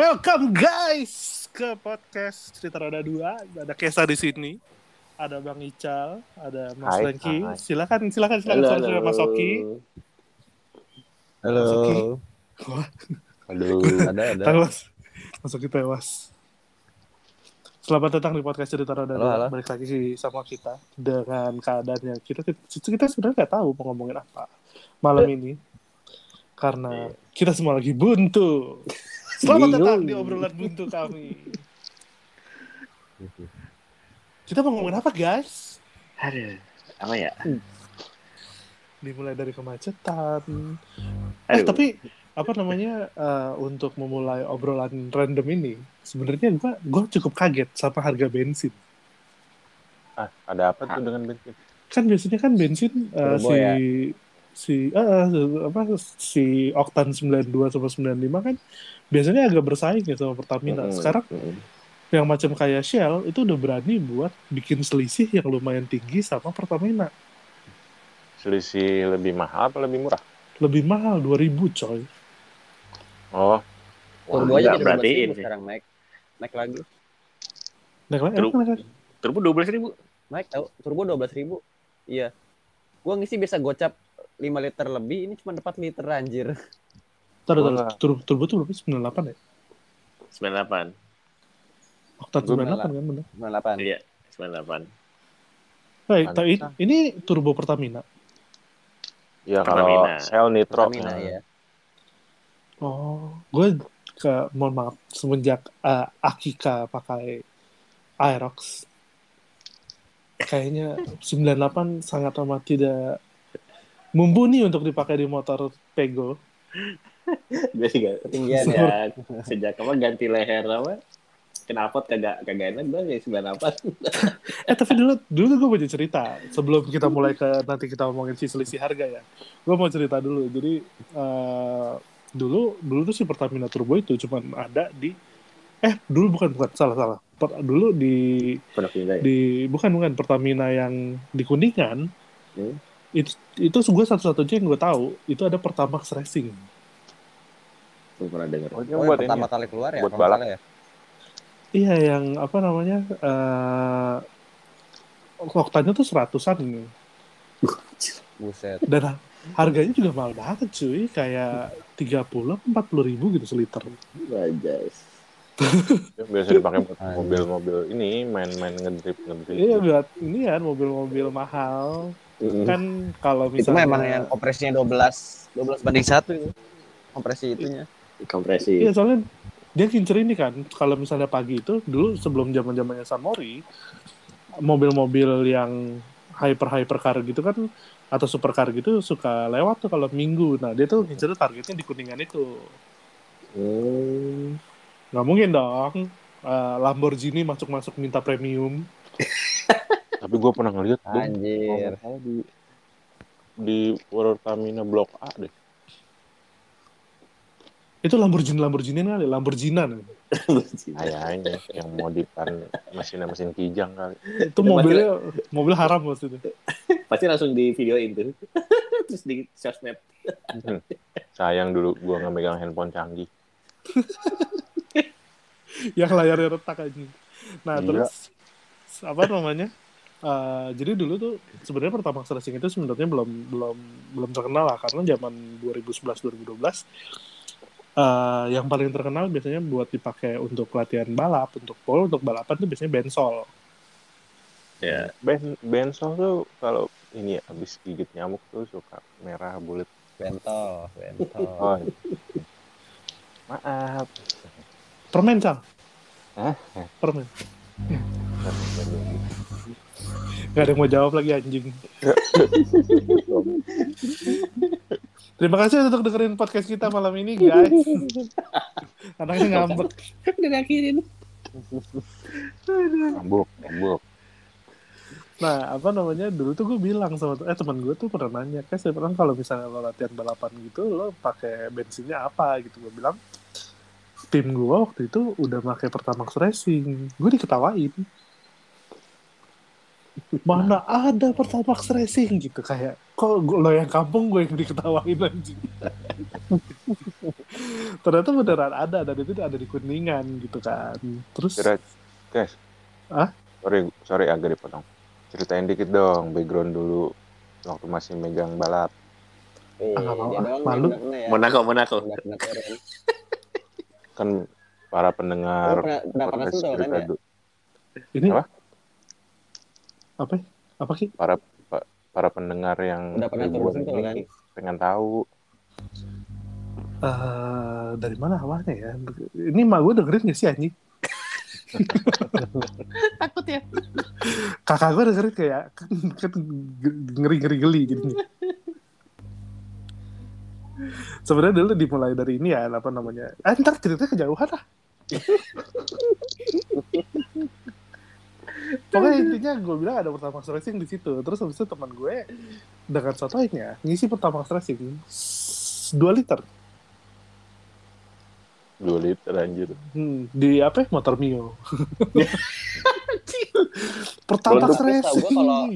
Welcome guys ke podcast cerita roda dua. Ada Kesa di sini, ada Bang Ical, ada Mas Hai, hai. Silakan, silakan, silakan, Halo, silakan, halo. Mas Oki. Halo. Halo. ada ada. Halo, Mas. Mas Oki tewas. Selamat datang di podcast cerita roda Halo, dua. halo. Balik lagi sih sama kita dengan keadaannya kita kita, kita sebenarnya nggak tahu mau ngomongin apa malam Eh. ini karena kita semua lagi buntu. Selamat Bingung. datang di obrolan buntu kami. Kita mau ngomongin apa guys? Aduh, apa ya? Dimulai dari kemacetan. Eh Aduh. tapi apa namanya eh, untuk memulai obrolan random ini sebenarnya gua gua cukup kaget sama harga bensin. Ah, ada apa tuh dengan bensin? Kan biasanya kan bensin eh, Turbo si ya? Si eh, apa si oktan 92 sama 95 kan biasanya agak bersaing ya sama Pertamina. Sekarang yang macam kayak Shell itu udah berani buat bikin selisih yang lumayan tinggi sama Pertamina. Selisih lebih mahal apa lebih murah? Lebih mahal 2000 coy. Oh. Turbo aja nggak jadi berartiin berarti sih. sekarang naik. Naik lagi. Naik lagi, True. naik lagi. Turbo dua belas ribu. Naik tahu. Turbo 12.000. Iya. Gua ngisi biasa gocap 5 liter lebih, ini cuma 4 liter anjir. Wah. Turbo, turbo tuh berapa? 98 ya? Sembilan delapan. Oktan Gua 98 kan bener. 98. Iya, sembilan delapan. Hey, Pantesan. tapi ini turbo Pertamina. Ya kalau. Shell Nitro. Pertamina ya. ya. Oh, gue ke mohon maaf semenjak uh, Akika pakai Aerox kayaknya 98 sangat amat tidak mumpuni untuk dipakai di motor Pego. Gue sih gak. Ketinggian ya. Sejak, apa ganti leher apa? Kenapa kagak kagak enak gue ya sembilan delapan. Eh tapi dulu dulu tuh gue punya cerita sebelum kita mulai ke nanti kita ngomongin si selisih harga ya. Gue mau cerita dulu. Jadi eh, dulu dulu tuh si Pertamina Turbo itu cuma ada di eh dulu bukan bukan salah salah. Per- dulu di Indah ya. di bukan bukan Pertamina yang di Kuningan Hmm. Itu itu gue satu-satunya yang gue tahu itu ada Pertamax Racing Gue pernah denger. Oh, Oh, buat yang ini. pertama ya? kali keluar ya. Buat balap. ya. iya yang apa namanya eh oktannya tuh seratusan ini Buset. dan harganya juga mahal banget cuy kayak 30 40 ribu gitu seliter Wajas. Biasa dipakai buat mobil-mobil ini main-main ngedrip ngedrip. iya buat ini ya mobil-mobil mahal kan kalau Itu mah misalnya emang yang kompresinya 12 12 banding 1 itu. Kompresi itunya. Kompresi. Iya soalnya dia kincer ini kan kalau misalnya pagi itu dulu sebelum zaman zamannya Samori mobil-mobil yang hyper hyper car gitu kan atau supercar gitu suka lewat tuh kalau minggu nah dia tuh ngincer targetnya di kuningan itu Hmm. nggak mungkin dong eh, Lamborghini masuk-masuk minta premium Tapi gue pernah ngeliat. Anjir. kalau di di Pertamina Blok A deh. itu Lamborghini Lamborghini kali Lamborghinan Kayaknya yang modifan mesinnya mesin kijang kali. itu mobilnya mobil haram maksudnya Pasti langsung di videoin tuh. Terus di sosmed. Sayang dulu gue nggak megang handphone canggih. yang layarnya retak aja. Nah Iya. terus apa namanya? Eh, jadi dulu tuh sebenarnya pertama racing itu sebenarnya belum belum belum terkenal lah karena zaman 2011-2012 eh yang paling terkenal biasanya buat dipakai untuk latihan balap, untuk pole, untuk balapan tuh biasanya bensol. Ya. Ben bensol tuh kalau ini ya, habis gigit nyamuk tuh suka merah bulat. Bentol, bentol. Oh, iya. maaf. Permen cal, Hah? permen. Gak ada yang mau jawab lagi anjing. Terima kasih untuk dengerin podcast kita malam ini guys. Anaknya ngambek. Udah akhirin. Mabuk, mabuk. Nah, apa namanya? Dulu tuh gue bilang sama eh teman gue tuh pernah nanya, kayak saya pernah kalau misalnya lo latihan balapan gitu, lo pakai bensinnya apa gitu? Gue bilang tim gue waktu itu udah pakai Pertamax Racing. Gue diketawain. Mana ada Pertamax Racing gitu kayak kok gua- lo yang kampung gue yang diketawain anjing. ternyata beneran ada dan itu ada di kuningan gitu kan terus Kira, guys. Hah? Sorry, sorry agak dipotong. Ceritain dikit dong background dulu waktu masih megang balap. Iya, Ah, mau, ah. Malu. pernah ya. Monaco, pernah. Kan para Oh, pendengar pernah, udah pernah sentuh kan ya? ini Apa? Apa? Apa sih para pa- para pendengar yang ribuan ini kan? pengen tahu. Eh, dari mana awalnya ya? Ini mah gue dengerin gak sih anjing? Takut ya. kakak gue dengerin kayak kan, kan ngeri ngeri geli jadinya sebenarnya dulu dimulai dari ini ya apa namanya? Ah, ntar ceritanya kejauhan lah pokoknya intinya gue bilang ada pertamax racing di situ. Terus habis itu teman gue dengan sotonya ngisi pertamax racing 2 liter. Dua liter anjir. Hmm, di apa? Ya? motor mio. Pertamax racing kalau-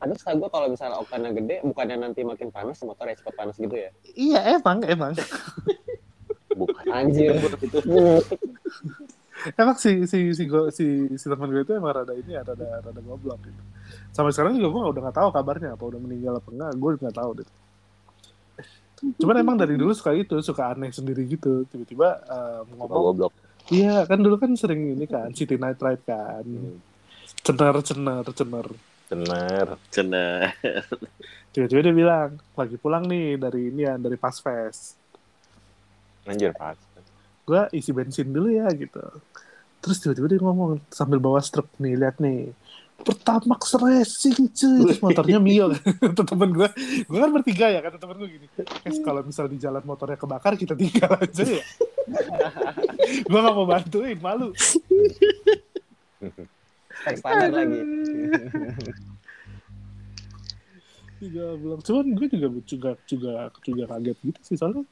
Ada setahu gue kalau misalnya oktannya gede, bukannya nanti makin panas, motornya cepet panas gitu ya? iya emang emang. Bukan. Anjir, itu emang si si si si, si teman gue itu emang rada ini ya rada rada goblok gitu. Sampai sekarang juga gue udah gak tahu kabarnya apa udah meninggal apa enggak, gue nggak tahu deh. Cuman emang dari dulu suka itu, suka aneh sendiri gitu. Tiba-tiba Suka ngomong, goblok. iya kan dulu kan sering ini kan City Night Ride kan, cener cener cener. Bener. Cena. Tiba-tiba dia bilang lagi pulang nih dari ini ya dari Pas Fest. Anjir pas. Gue isi bensin dulu ya gitu. Terus tiba-tiba dia ngomong sambil bawa struk nih lihat nih. Pertamax Racing cuy. Terus motornya Mio Tuh temen gue gue kan bertiga ya kata temen gue gini. Guys kalau misal di jalan motornya kebakar kita tinggal aja ya. Gue gak mau bantuin malu. Standar lagi. tiga bilang. Cuman gue juga juga juga juga kaget gitu sih soalnya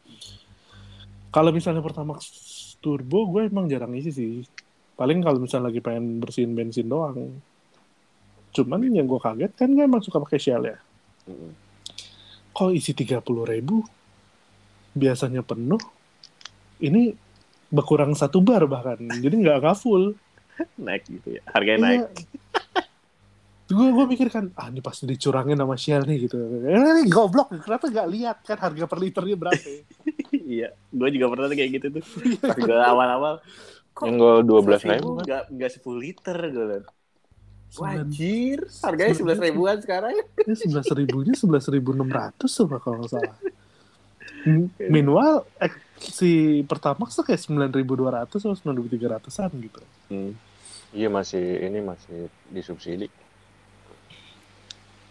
kalau misalnya Pertamax turbo gue emang jarang isi sih. Paling kalau misalnya lagi pengen bersihin bensin doang. Cuman yang gue kaget kan gue emang suka pakai Shell ya. Kok isi tiga puluh ribu? Biasanya penuh. Ini berkurang satu bar bahkan. Jadi nggak nggak full. Naik gitu ya. Harganya naik. Gue gue mikir kan ah ini pasti dicurangin sama Shell nih gitu eh, ini goblok kenapa nggak lihat kan harga per liternya berapa Iya. Gue juga pernah kayak gitu tuh. Pas gue awal-awal. Yang gue dua belas ribu. Enggak, enggak 10 liter gue liat. Wajir. Harganya 11 ribuan sekarang. ini sebelas ribunya sebelas ribu enam ratus Pak, kalau nggak salah M- Meanwhile eh, si Pertamax tuh kayak sembilan ribu dua ratus atau sembilan ribu tiga ratusan gitu Hmm. Iya masih ini masih disubsidi.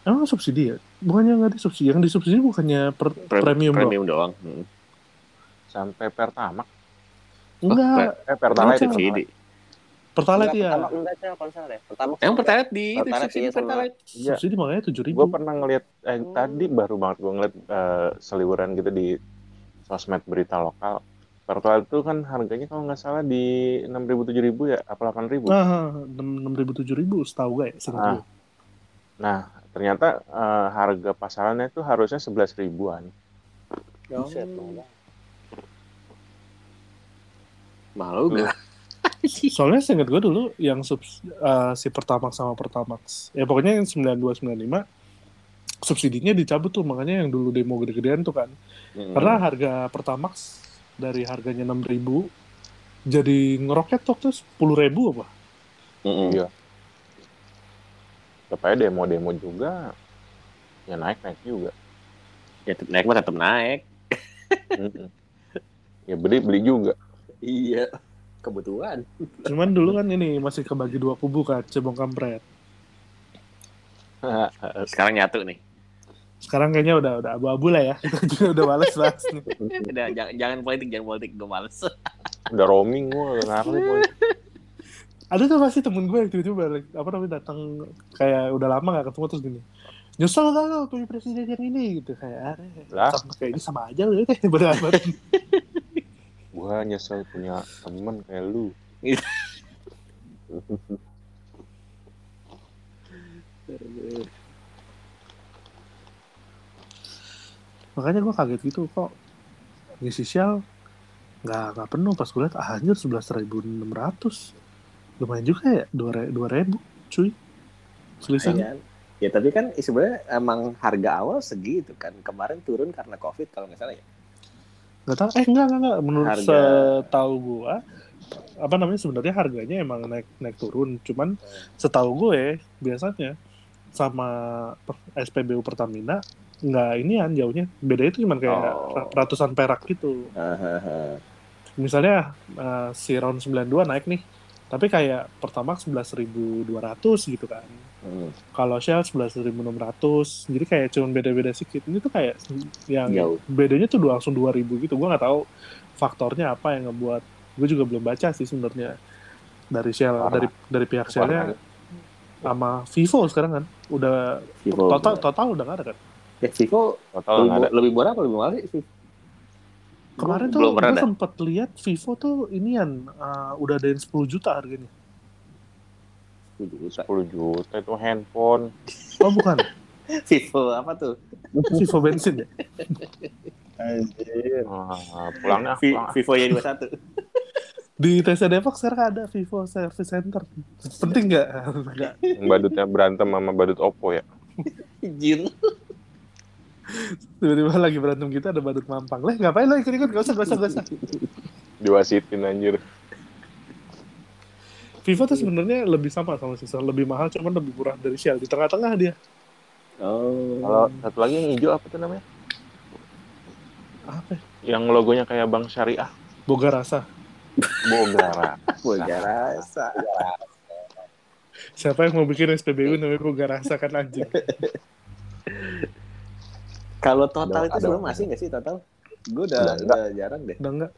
Emang subsidi ya bukannya nggak disubsidi yang disubsidi bukannya per, Pre- premium, doang Premium doang. Hmm. Sampai pertamax. enggak Eh pertalite. Macam. pertalite. Subsidi. pertalite ya Pertama enggak cel konser deh. Pertama Emang pertalite di itu Pertalite, subsidi iya, pertalite. Iya. subsidi makanya tujuh ribu Gue pernah ngeliat eh, tadi baru banget gue ngeliat eh, seliweran gitu di sosmed berita lokal. Pertalite itu kan harganya kalau nggak salah di enam ribu tujuh ribu ya, apa delapan ribu. ah enam ribu tujuh ribu setahu gue ya Ah. gue. Nah ternyata eh, harga pasarannya itu harusnya sebelas ribuan. Malu gak? soalnya seingat gue dulu yang sub, eh, si Pertamax sama Pertamax ya pokoknya yang 9295 subsidinya dicabut tuh makanya yang dulu demo gede-gedean tuh kan Hmm. Karena harga Pertamax dari harganya 6000 jadi ngeroket tuh tuh 10.000 apa? Mm-mm. Supaya demo-demo juga ya naik-naik juga. Ya tetep naik mah tetep naik. Mm-mm. ya beli-beli juga. Iya. Kebutuhan. Cuman dulu kan ini masih kebagi dua kubu kan, cebong kampret. Sekarang nyatu nih. Sekarang kayaknya udah udah abu-abu lah ya. Udah males nih. Udah, jangan, jangan politik, jangan politik. Gue males. Udah roaming gue ngarep boy. Ada tuh pasti temen gue yang tiba-tiba balik, apa namanya datang kayak udah lama gak ketemu terus gini. Nyesel gak lo punya presiden yang ini gitu kayak "Ah, Lah. sama kayaknya sama aja lu deh bener amat. Gue nyesel punya temen kayak lu. makanya gue kaget gitu kok ngisi shell nggak nggak penuh pas gue liat ah, anjir sebelas ribu enam ratus lumayan juga ya dua dua ribu cuy selisihnya Iya. Ya tapi kan sebenarnya emang harga awal segitu kan. Kemarin turun karena Covid kalau nggak salah ya. nggak tahu eh enggak enggak enggak menurut Harga- setahu gue apa namanya sebenarnya harganya emang naik naik turun cuman setahu gue biasanya sama SPBU Pertamina nggak ini kan jauhnya bedanya itu cuma kayak Oh. ra- ratusan perak gitu Hahaha. misalnya eh, si round 92 naik nih tapi kayak Pertamax 11.200 gitu kan Hmm, kalau Shell 11.600 jadi kayak cuma beda-beda sedikit ini tuh kayak yang Jauh. bedanya tuh dua- langsung 2000 gitu gue nggak tahu faktornya apa yang ngebuat gue juga belum baca sih sebenarnya dari Shell Warna. dari dari pihak Shellnya sama Vivo sekarang kan udah Vivo. total total udah nggak ada kan Ya, Vivo Total lebih, ada. lebih murah apa lebih mahal sih? Kemarin tuh belum gue ada. sempet lihat Vivo tuh inian uh, udah ada yang 10 juta harganya 10 juta. 10 juta itu handphone. oh bukan Vivo apa tuh? Vivo bensin ya Anjir. Ah, pulangnya pulang. Vivo Y21. di TC Depok sekarang ada Vivo Service Center penting nggak badutnya berantem sama badut Oppo ya. Jin. Tiba-tiba lagi berantem kita ada badut mampang leh ngapain lo ikut-ikut gak usah gak usah gak usah Diwasitin anjir. Vivo tuh sebenarnya lebih sama sama sisa lebih mahal cuman lebih murah dari Shell di tengah-tengah dia Oh. Kalau satu lagi yang hijau apa tuh namanya? apa ya? Yang logonya kayak Bank Syariah. boga rasa Bogara. Boga rasa. siapa yang mau bikin SPBU namanya boga rasa kan anjing Kalau total itu dulu masih nggak sih total? Gue udah, Udah udah jarang deh. udah enggak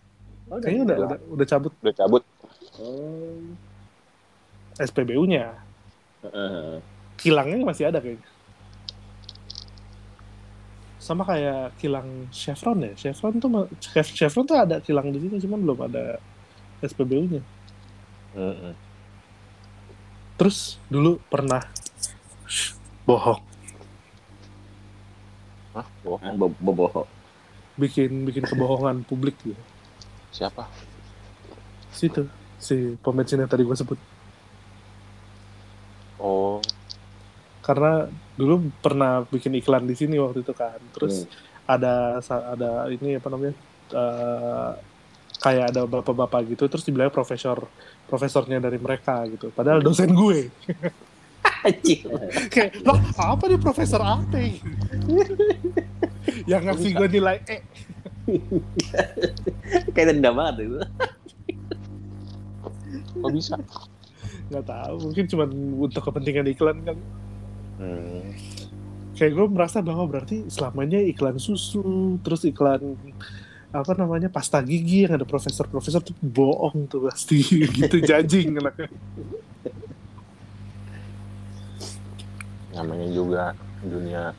Oh, kayaknya udah, udah udah cabut Udah cabut. Oh. SPBU-nya Heeh. kilangnya masih ada kayaknya sama kayak kilang Chevron ya Chevron tuh Chevron tuh ada kilang di sini cuman belum ada SPBU-nya Mm-mm. terus dulu pernah Shh, bohong Hah? Bohong. Bikin bikin kebohongan publik gitu Siapa? situ si pembensin yang tadi gue sebut Oh, karena dulu pernah bikin iklan di sini waktu itu kan terus ada sa- ada ini apa namanya eh, kayak ada bapak-bapak gitu terus dibilang profesor profesornya dari mereka gitu padahal dosen gue. kayak lah apa nih profesor ini?" yang ngasih gue nilai E Kayak dendam banget itu. kok bisa? nggak tahu mungkin cuma untuk kepentingan iklan kan Hmm. kayak gue merasa bahwa berarti selamanya iklan susu terus iklan apa namanya pasta gigi yang ada profesor-profesor tuh bohong tuh pasti gitu jajing anaknya Namanya juga dunia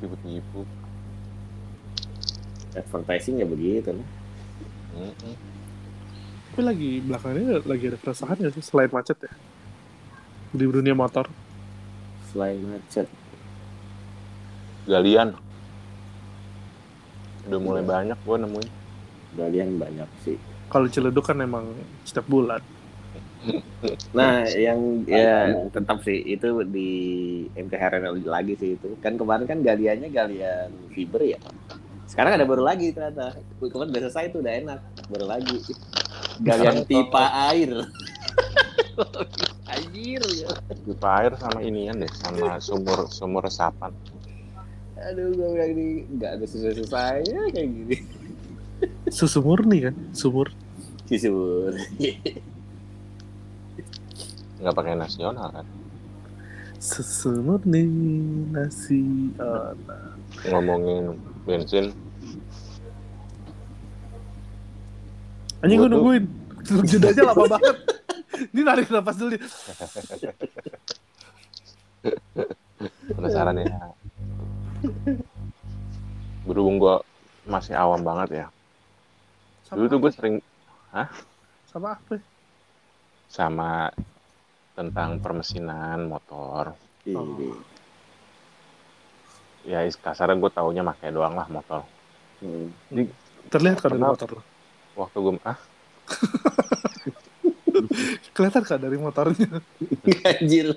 tipu-tipu. Advertising ya begitu. lah. Mm-mm. tapi lagi belakangan ini lagi ada keresahan nggak sih selain macet ya di dunia motor Selain macet. Galian. Udah mulai banyak gua nemuin. Galian banyak sih. kalau Ciledug kan emang setiap bulan Nah, yang ya tetap sih itu di MTHRN lagi sih itu. Kan kemarin kan galiannya galian fiber ya. Sekarang ada baru lagi ternyata. Kemarin udah selesai tuh udah enak. Baru lagi. Galian pipa air. Anjir. ya. Pipa air sama inian deh, sama sumur sumur resapan. Aduh, gue bilang ini nggak ada selesai-selesainya kayak gini. susu murni kan sumur Sisur. Nggak pakai nasional kan? susu murni nasi oh, nah. Ngomongin bensin, anjing gue nungguin jedanya lama banget ini narik nafas dulu nih. penasaran ya. Berhubung gua masih awam banget ya. sama Dulu tuh gue sering sama apa sama tentang permesinan motor. Ini. ya kasarnya gue taunya make doang lah motor Hmm. Terlihat kan dari motor? waktu gue ah Kelihatan kan dari motornya? Anjir.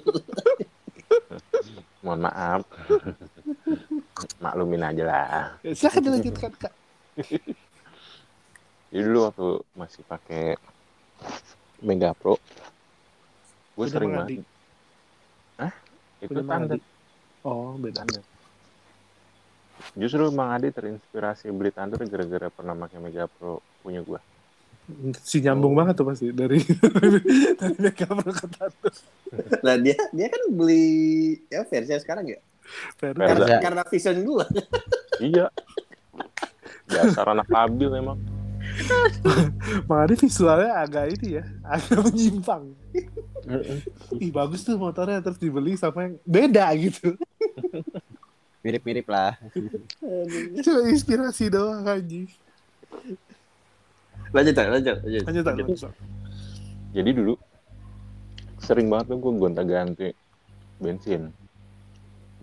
mohon maaf maklumin aja lah Silahkan dilanjutkan kak. jadi dulu waktu masih pakai Mega Pro gue sering Mang banget Adi. ah itu tanda. Oh beda. Thunder. Justru Mang Adi terinspirasi beli Thunder gara-gara pernah pakai Mega Pro punya gua. Si nyambung banget tuh pasti dari dari Mega Pro ke Thunder. Nah dia dia kan beli ya versi sekarang ya. Versi. Karena, karena vision gua. Iya. Dasar anak labil memang. Adi visualnya agak ini ya, agak menyimpang. Ih bagus tuh motornya terus dibeli sama yang beda gitu. Mirip-mirip lah. Cuma inspirasi doang aja. Lanjut, lanjut, lanjut. Lanjut lanjut. lanjut. Jadi dulu sering banget tuh gue gonta-ganti bensin.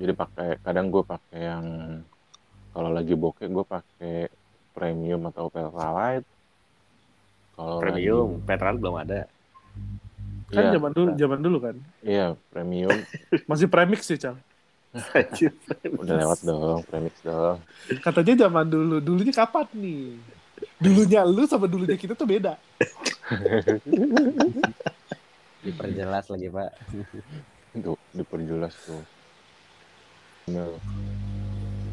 Jadi pakai kadang gue pakai yang kalau lagi bokeh gue pakai premium atau Petrolite. Kalau Premium, petrol belum ada. lagi- Kan Iya, zaman dulu, zaman dulu kan. Iya, premium. Masih premix sih, Cal. Udah lewat dong, premix dong. Katanya zaman dulu, dulunya kapan nih? Dulunya lu sama dulunya kita tuh beda. Diperjelas lagi, Pak. Tuh, diperjelas tuh. Nah,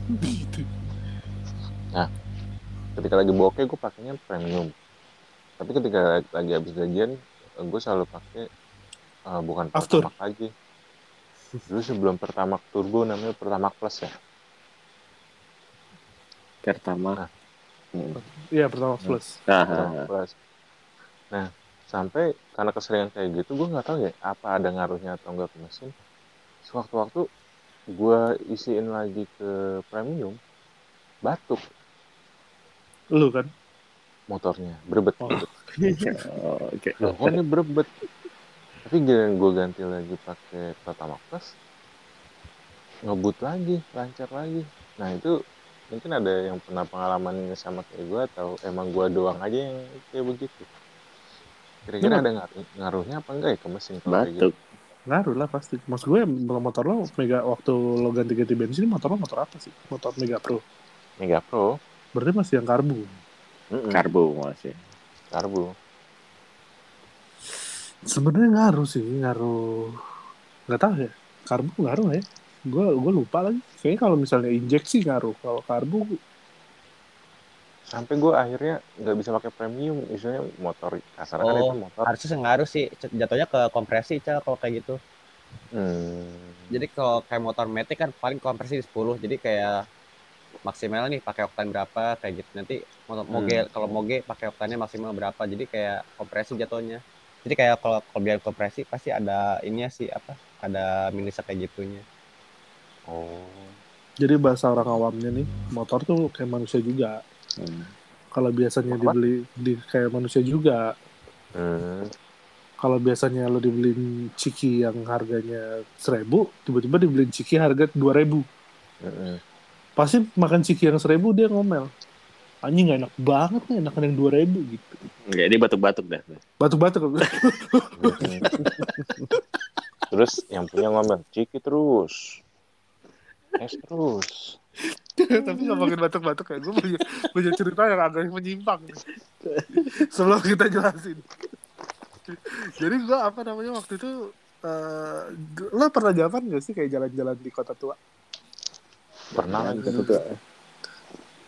Gitu. Ketika lagi bokeh gue pakainya premium. Tapi ketika lagi habis gajian gue selalu pakai eh, bukan After. pertamax lagi. Dulu sebelum pertamax turbo namanya pertamax plus ya. Pertama. Iya, pertama plus. pertamax Nah, plus. Nah sampai karena keseringan kayak gitu gue nggak tahu ya apa ada ngaruhnya atau enggak ke mesin. Sewaktu-waktu gue isiin lagi ke premium batuk Lu kan. motornya berebet Oh. Oh, Oke. Loh, kok ini berebet? Tapi giliran gue ganti lagi pakai Pertamax Plus, ngebut lagi, lancar lagi. Nah itu mungkin ada yang pernah pengalamannya sama kayak gue atau emang gue doang aja yang kayak begitu. Kira-kira ada ngaruh- ngaruhnya apa enggak ya ke mesin gitu? Batuk. Ngaruh lah pasti. Mas gue motor lo mega waktu lo ganti-ganti bensin motor lo motor apa sih? Motor Mega Pro. Mega Pro, Berarti masih yang karbu. mm-mm, Karbo masih. karbo. Sebenarnya ngaruh sih, ngaruh. Nggak tahu ya. Karbu ngaruh ya? Gue gue lupa lagi. Kayaknya kalau misalnya injeksi ngaruh. Kalau karbu Sampai gue akhirnya nggak bisa pakai premium, misalnya motor kasar kan Oh, itu motor. Harusnya ngaruh sih. Jatuhnya ke kompresi, Cal, kalau kayak gitu. Hmm, Jadi kalau kayak motor Matic kan paling kompresi di 10. Jadi kayak maksimal nih pakai oktan berapa kayak gitu. Nanti motor Hmm. moge kalau moge pakai oktannya maksimal berapa. Jadi kayak kompresi jatuhnya. Jadi kayak kalau kelebihan kompresi pasti ada ininya sih apa? Ada minusnya kayak gitunya. oh, jadi bahasa orang awamnya nih, motor tuh kayak manusia juga. Hmm. Kalau biasanya Apa? dibeli di kayak manusia juga. hmm, Kalau biasanya lo dibeliin ciki yang harganya seribu, tiba-tiba dibeliin ciki harga dua ribu. mm-mm. Pasti makan ciki yang seribu dia ngomel. Anjing nggak enak banget nih, enakan yang dua ribu gitu. Enggak, dia batuk-batuk dah. Batuk-batuk. Terus yang punya ngomel ciki terus es terus Tapi ngomongin batuk-batuk ya, gue punya, punya cerita yang agak menyimpang. Sebelum kita jelasin. Jadi gue apa namanya waktu itu, eh lo pernah jalan gak sih kayak jalan-jalan di kota tua? Pernah lagi Batuk tuh.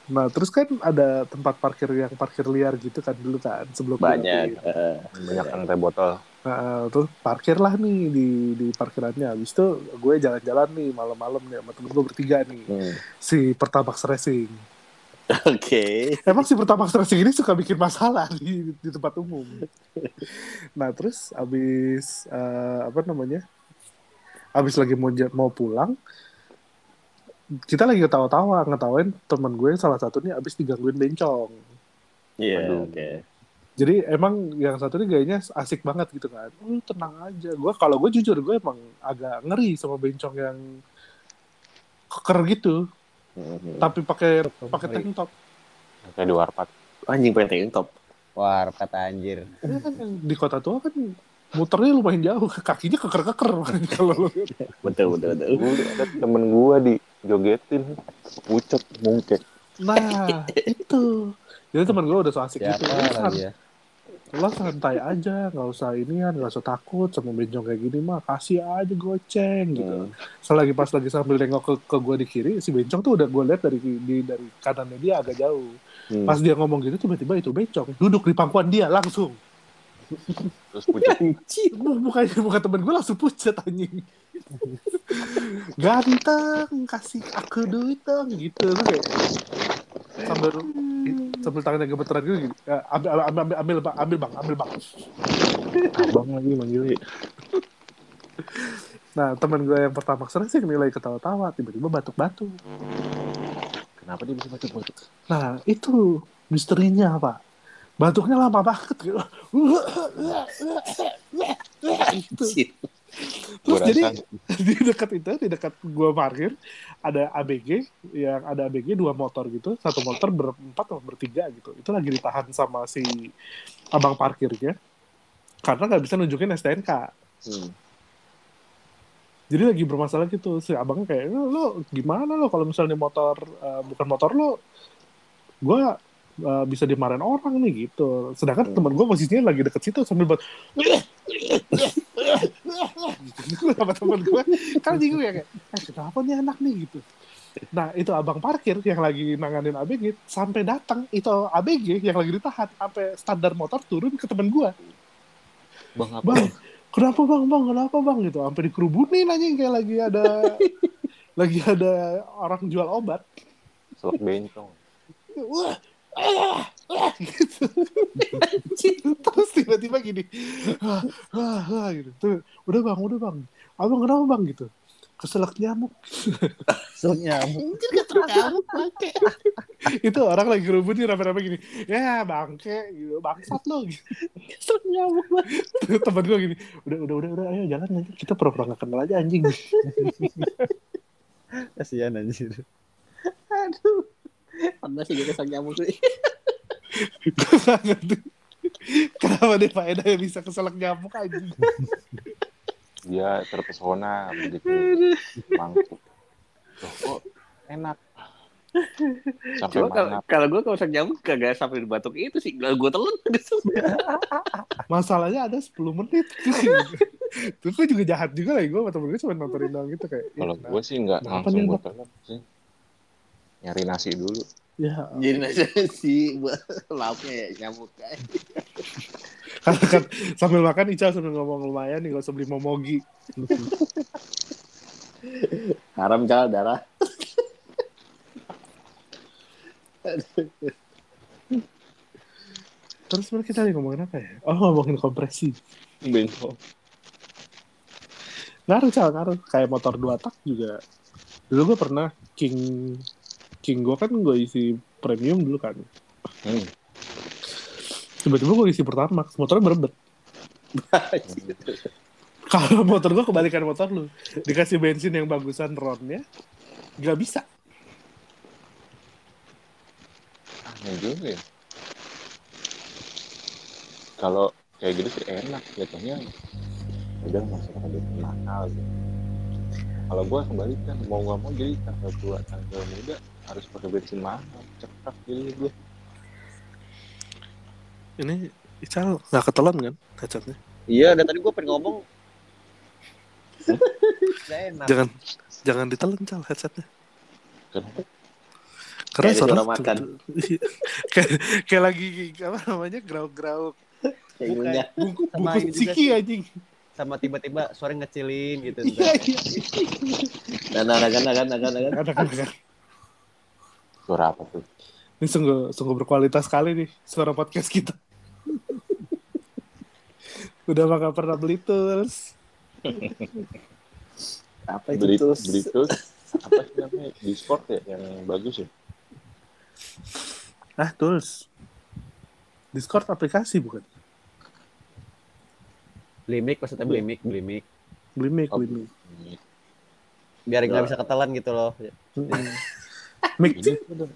Nah terus kan ada tempat parkir yang parkir liar gitu kan dulu kan sebelum Banyak. Eh, banyak yang teh botol Nah, terus parkir lah nih di di parkirannya. Habis itu gue jalan-jalan nih malam-malam nih sama temen gue bertiga nih. hmm. Si Pertamax Racing. Oke. Emang si Pertamax Racing ini suka bikin masalah di, di tempat umum. Nah terus abis eh, apa namanya? Abis lagi mau mau pulang, kita lagi ketawa-tawa ngetawain teman gue salah satu nih abis digangguin bencong. Iya, Aduh. oke. Jadi emang yang satu ini gayanya asik banget gitu kan. Lu tenang aja. Gue kalau gue jujur gue emang agak ngeri sama bencong yang keker gitu, Mhm. tapi pakai pakai tank top. Kayak di warpat. Anjing pengen top. Wah, kata anjir. Ya kan yang di kota tua kan muternya lumayan jauh, kakinya keker-keker kalau lu. Betul betul betul. Gua ada temen gua di jogetin pucet mungkek. Nah, itu. Jadi teman gue udah so asik Siapa gitu. Lo, san- lagi ya? lo santai aja, nggak usah ini kan, nggak usah takut sama bencong kayak gini mah, kasih aja goceng gitu. Hmm. Selagi pas lagi sambil nengok ke, ke gue di kiri, si bencong tuh udah gue lihat dari di, dari kanannya dia agak jauh. Hmm. Pas dia ngomong gitu, tiba-tiba itu bencong duduk di pangkuan dia langsung. Terus pucet. Anjing. Bu- Bukannya bukan temen gue langsung pucat anjing. Ganteng, kasih aku duit dong gitu. Terus kayak sambil sambil tangannya gemeteran gitu. Ya, ambil, ambil, ambil, ambil, bang, ambil bang, ambil bang. Abang lagi manggilnya. Nah temen gue yang pertama ke sana sih nilai ketawa-tawa, tiba-tiba batuk-batuk. Kenapa dia bisa batuk-batuk? Nah itu misterinya pak. Batuknya lama banget gitu. gitu. Terus jadi di dekat itu di dekat gua parkir ada ABG yang ada ABG dua motor gitu. Satu motor berempat atau bertiga gitu. Itu lagi ditahan sama si abang parkirnya. Karena nggak bisa nunjukin STNK Hmm. jadi lagi bermasalah gitu. Si abangnya kayak lo, lo gimana lo kalau misalnya motor eh, bukan motor lo? Gua eh, bisa dimarahin orang nih gitu. Sedangkan Hmm. teman gua posisinya lagi deket situ sambil buat gitu sama temen gue kan bingung ya kayak eh kenapa nih anak nih? Gitu. Nah itu abang parkir yang lagi nanganin ABG sampai datang itu ABG yang lagi ditahan sampai standar motor turun ke temen gue bang apa? bang kenapa bang? Bang kenapa bang? Gitu sampai dikerubunin aja kayak lagi ada lagi ada orang jual obat. Selek bencong. wah ah, ah, gitu. terus tiba-tiba gini. Wah, wah, wah, gitu. Tuh udah bang udah bang. Abang kenapa bang? Gitu. Keselak nyamuk. Soalnya itu orang lagi ngerubutin rame-rame gini. Ya bangke gitu. Bangsat lo gitu. Keselak nyamuk banget temen gue gini. Udah udah udah udah. Ayo jalan aja kita pura-pura gak kenal aja anjing. Kasihan anjir. Aduh. Sih juga sang nyamuk sih. kenapa deh Pak Eda bisa keselak nyamuk anjing Dia terpesona begitu mangkuk. Kok enak. Sampai Cuma kalau kalau gue kalau sang nyamuk kagak sampai di batuk itu sih. Gue telan. masalahnya ada 10 menit terus gue juga jahat juga lah gue sama temen gue cuma nontonin doang gitu kayak Kalau ya, gue sih nggak Kenapa langsung gue telan sih. Nyari nasi dulu. ya Jadi nasi si lauknya ya nyamuk. karena kan sambil makan Ica sambil ngomong lumayan nih gak usah beli momogi Haram cal darah. terus sebenarnya kita lagi ngomongin apa ya oh ngomongin kompresi Bencong. ngaruh cal ngaruh kayak motor dua tak juga dulu gue pernah king king gue kan gue isi premium dulu kan Hmm. tiba-tiba gue isi pertamax motornya berebet kalau motor gue kebalikan motor lu dikasih bensin yang bagusan ronnya nggak bisa Aneh juga ya. Kalau kayak gitu sih enak jatuhnya. Udah masyarakat dia nakal gitu. Kalau gua kebalikan mau nggak mau jadi tanggal tua tanggal muda harus pakai bensin mahal cepat jadi gue ini Ical nggak ketelan kan headsetnya Iya, dari tadi gue pengen ngomong. Jangan jangan ditelan cal headsetnya kenapa? Karena Kayak makan. Kayak kayak lagi apa namanya grauk-grauk. Kayak ngunyah. bungkus, Sama bungkus ciki anjing. Sama tiba-tiba suara ngecilin gitu. iya iya. Dan akan akan akan akan. ada kan kan suara apa tuh? Ini sungguh sungguh berkualitas sekali nih suara podcast kita. Udah mah gak pernah beli tools. Apa itu beli tuh? beli tools? Apa sih namanya? Discord ya yang bagus ya? Ah tools. Discord aplikasi bukan? Beli mic maksudnya beli mic. beli mic. Oh. biar nggak bisa ketelan gitu loh. Mik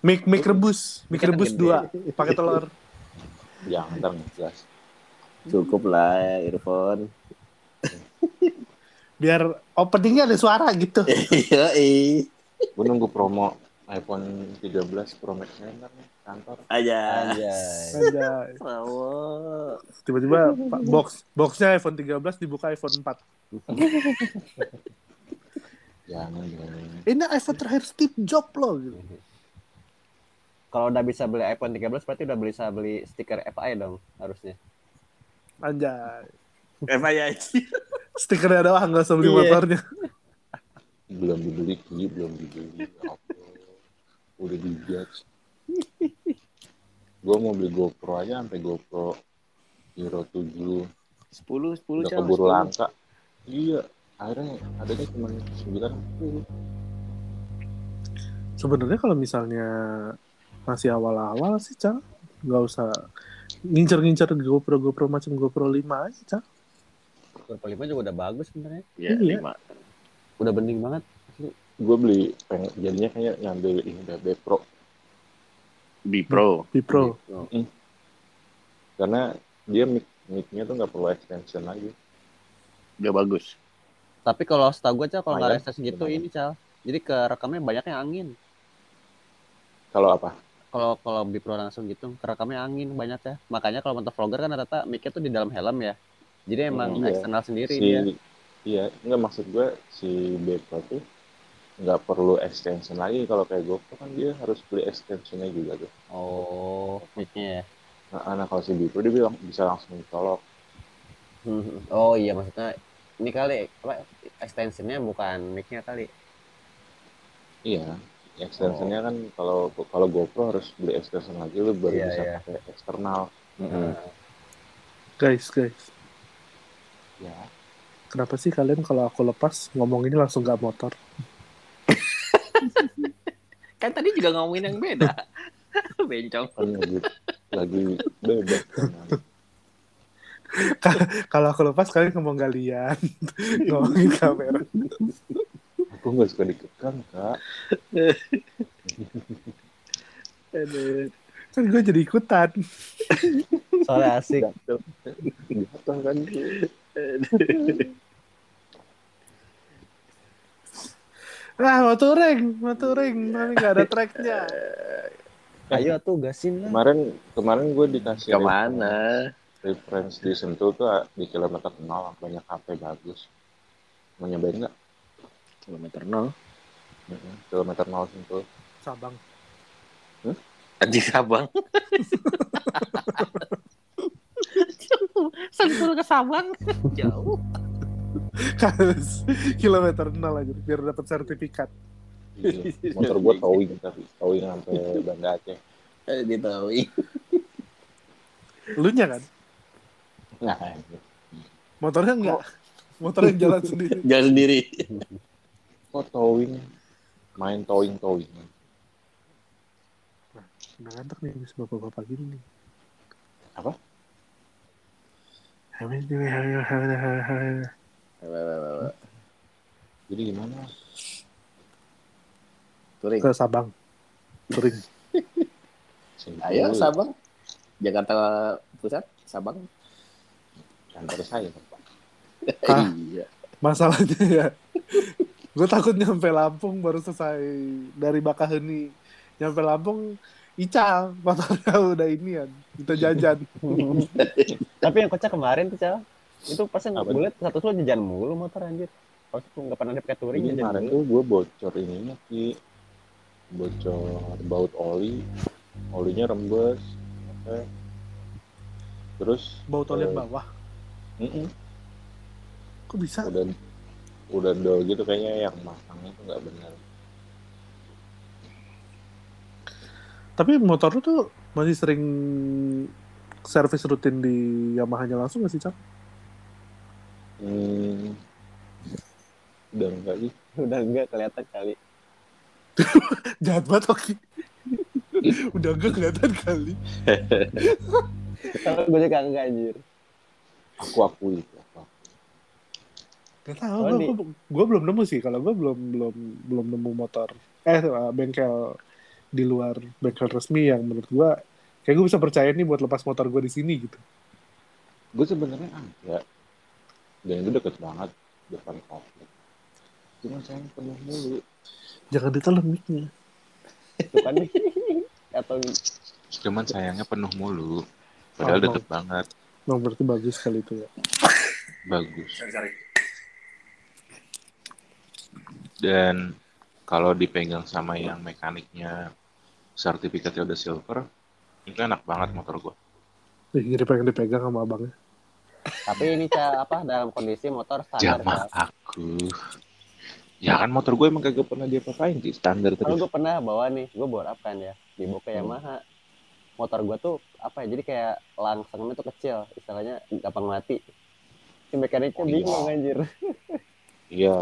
mik mik rebus, mik rebus dua pakai telur. jangan ntar jelas. Cukup lah ya, earphone. Biar openingnya ada suara gitu. Iya, iya. Gue nunggu promo iPhone 13 Pro Max ntar nih kantor. Aja. Anjay. Wow. Tiba-tiba Pak, box boxnya iPhone 13 dibuka iPhone 4. Jangan jangan. Ini iPhone terakhir Steve Jobs loh. Gitu. Kalau udah bisa beli iPhone 13 berarti udah bisa beli stiker FI dong harusnya. Anjay. FYI. Stikernya doang nggak usah beli Iya. motornya. Belum dibeli belum dibeli. Ya? Udah dijudge. Gue mau beli GoPro aja sampai GoPro Hero 7 10 10 udah keburu 10. langka. Iya, akhirnya adanya cuma 90. Sebenarnya kalau misalnya masih awal-awal sih, Cang, nggak usah ngincer-ngincer GoPro GoPro macam GoPro 5 aja, Cang. GoPro 5 juga udah bagus sebenarnya. Ya, Iya. 5. Udah bening banget. Gue beli pengen jadinya kayak ngambil ini udah B Pro B Pro. di Pro. karena dia mic mic-nya tuh nggak perlu extension lagi. Udah bagus. Tapi kalau setahu gue Cal, kalau nggak restes gitu ini Cal. Jadi ke rekamnya banyaknya angin. Kalau apa? Kalau kalau Bipro langsung gitu, kerekamnya angin banyak ya. Makanya kalau motor vlogger kan rata mic-nya tuh di dalam helm ya. Jadi emang Iya. eksternal sendiri si dia. iya nggak maksud gue si B Pro tuh nggak perlu extension lagi kalau kayak GoPro kan dia harus beli extensionnya juga tuh. Oh, mic-nya ya. Nah, nah kalau si B Pro dia bilang bisa langsung dicolok. Hmm. Oh iya maksudnya ini kali apa extensionnya bukan mic-nya kali. Iya, extensionnya kan kalau kalau GoPro harus beli extension lagi lu baru Iya, bisa iya. pakai eksternal. Guys, guys. Ya, Kenapa sih kalian kalau aku lepas ngomong ini langsung nggak motor? Kan tadi juga ngomongin yang beda. Bencong. kan lagi lagi bebas kan. Kalau aku lepas kalian ngomong galian, ngomongin kamera. Aku nggak suka dikekang kak. Kan gue jadi ikutan. Soalnya asik. Gatel kan. Ah, mau touring, mau touring, tapi nggak ada tracknya. Ayo tuh gasin lah. Kemarin kemarin gue dikasih Ke mana? Reference di Sentul tuh ah, di kilometer 0 banyak kafe bagus. Mau nyobain nggak? Kilometer 0. Mm-mm, Kilometer 0 Sentul. Sabang. Anjing Sabang. Sentul ke Sabang. Jauh. Harus kilometer nol aja biar dapat sertifikat. Iya. Motor gue towing tapi towing sampai Banda Aceh. Eh, Ditahui. Lu nya kan? Nah, Motornya enggak. Motornya jalan sendiri. Jalan sendiri. kok towing? Main towing towing. Udah ngantuk nih habis bapak-bapak gini nih. Apa? Jadi gimana? Touring. Ke Sabang. Sentul. Ayo Sabang. Jakarta Pusat, Sabang. Kantor saya Pak. Ah. Iya. Masalahnya ya, gue takut nyampe Lampung baru selesai dari Bakaheni. Nyampe Lampung, Ica, motornya udah inian, kita jajan. Tapi yang kocak kemarin tuh Cal. Itu pas yang gue liat satu tuh jajan mulu motor anjir. Pas tuh nggak pernah dipakai touring Ini jajan kemarin mulu. tuh gue bocor ininya ki bocor baut oli olinya rembes terus Bau toilet Eh. bawah. Mm-mm, Kok bisa? udah udah dol gitu kayaknya yang masangnya tuh nggak benar Tapi motor lu tuh masih sering servis rutin di Yamaha-nya langsung gak sih, Cak? hmm, udah enggak sih Udah enggak kelihatan kali. Jahat banget, Oki. udah enggak kelihatan kali. Kalau gue juga enggak anjir. Aku akui itu aku. Gak tahu, Soalnya gue, gue, gue belum nemu sih. Kalau gue belum belum belum nemu motor, eh uh, bengkel di luar bengkel resmi yang menurut gue kayak gue bisa percaya nih buat lepas motor gue di sini gitu. gue sebenarnya ada dan itu deket banget depan komplek cuma sayang penuh mulu Jangan ditelan mic-nya. Nih. Atau cuman sayangnya penuh mulu padahal Oh, deket banget Nah, berarti bagus kali itu ya. bagus dan kalau dipegang sama yang mekaniknya sertifikatnya udah silver itu enak banget motor gue Ih, jadi pengen dipegang sama abangnya. tapi ini Ca, apa dalam kondisi motor standar Jamaah Ca. aku ya kan motor gue emang kagak pernah dia papain sih standar Kalau terus gue pernah bawa nih, gue bawa apa kan ya, dibawa ke Hmm. Motor gue tuh apa ya, jadi kayak langsungnya tuh kecil, istilahnya gampang mati. Si mekaniknya Oh, iya. bingung anjir. iya